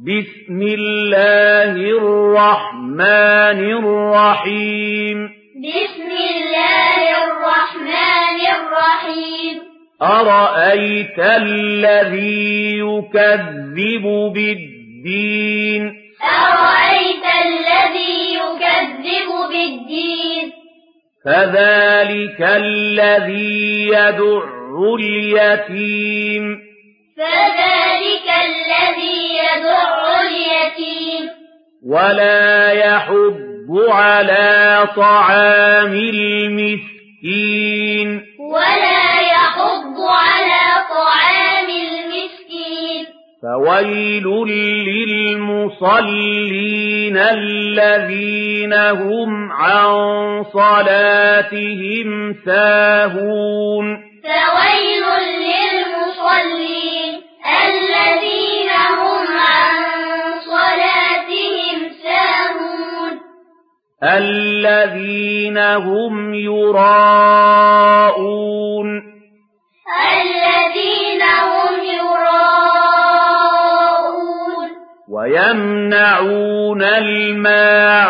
بسم الله الرحمن الرحيم بسم الله الرحمن الرحيم أرأيت الذي يكذب بالدين أرأيت الذي يكذب بالدين فذلك الذي يدع اليتيم فذلك الذي ولا يحض على طعام المسكين ولا يحض على طعام المسكين فويل للمصلين الذين هم عن صلاتهم ساهون فويل الذين هم يراءون. الذين هم يراءون. ويمنعون الماعون.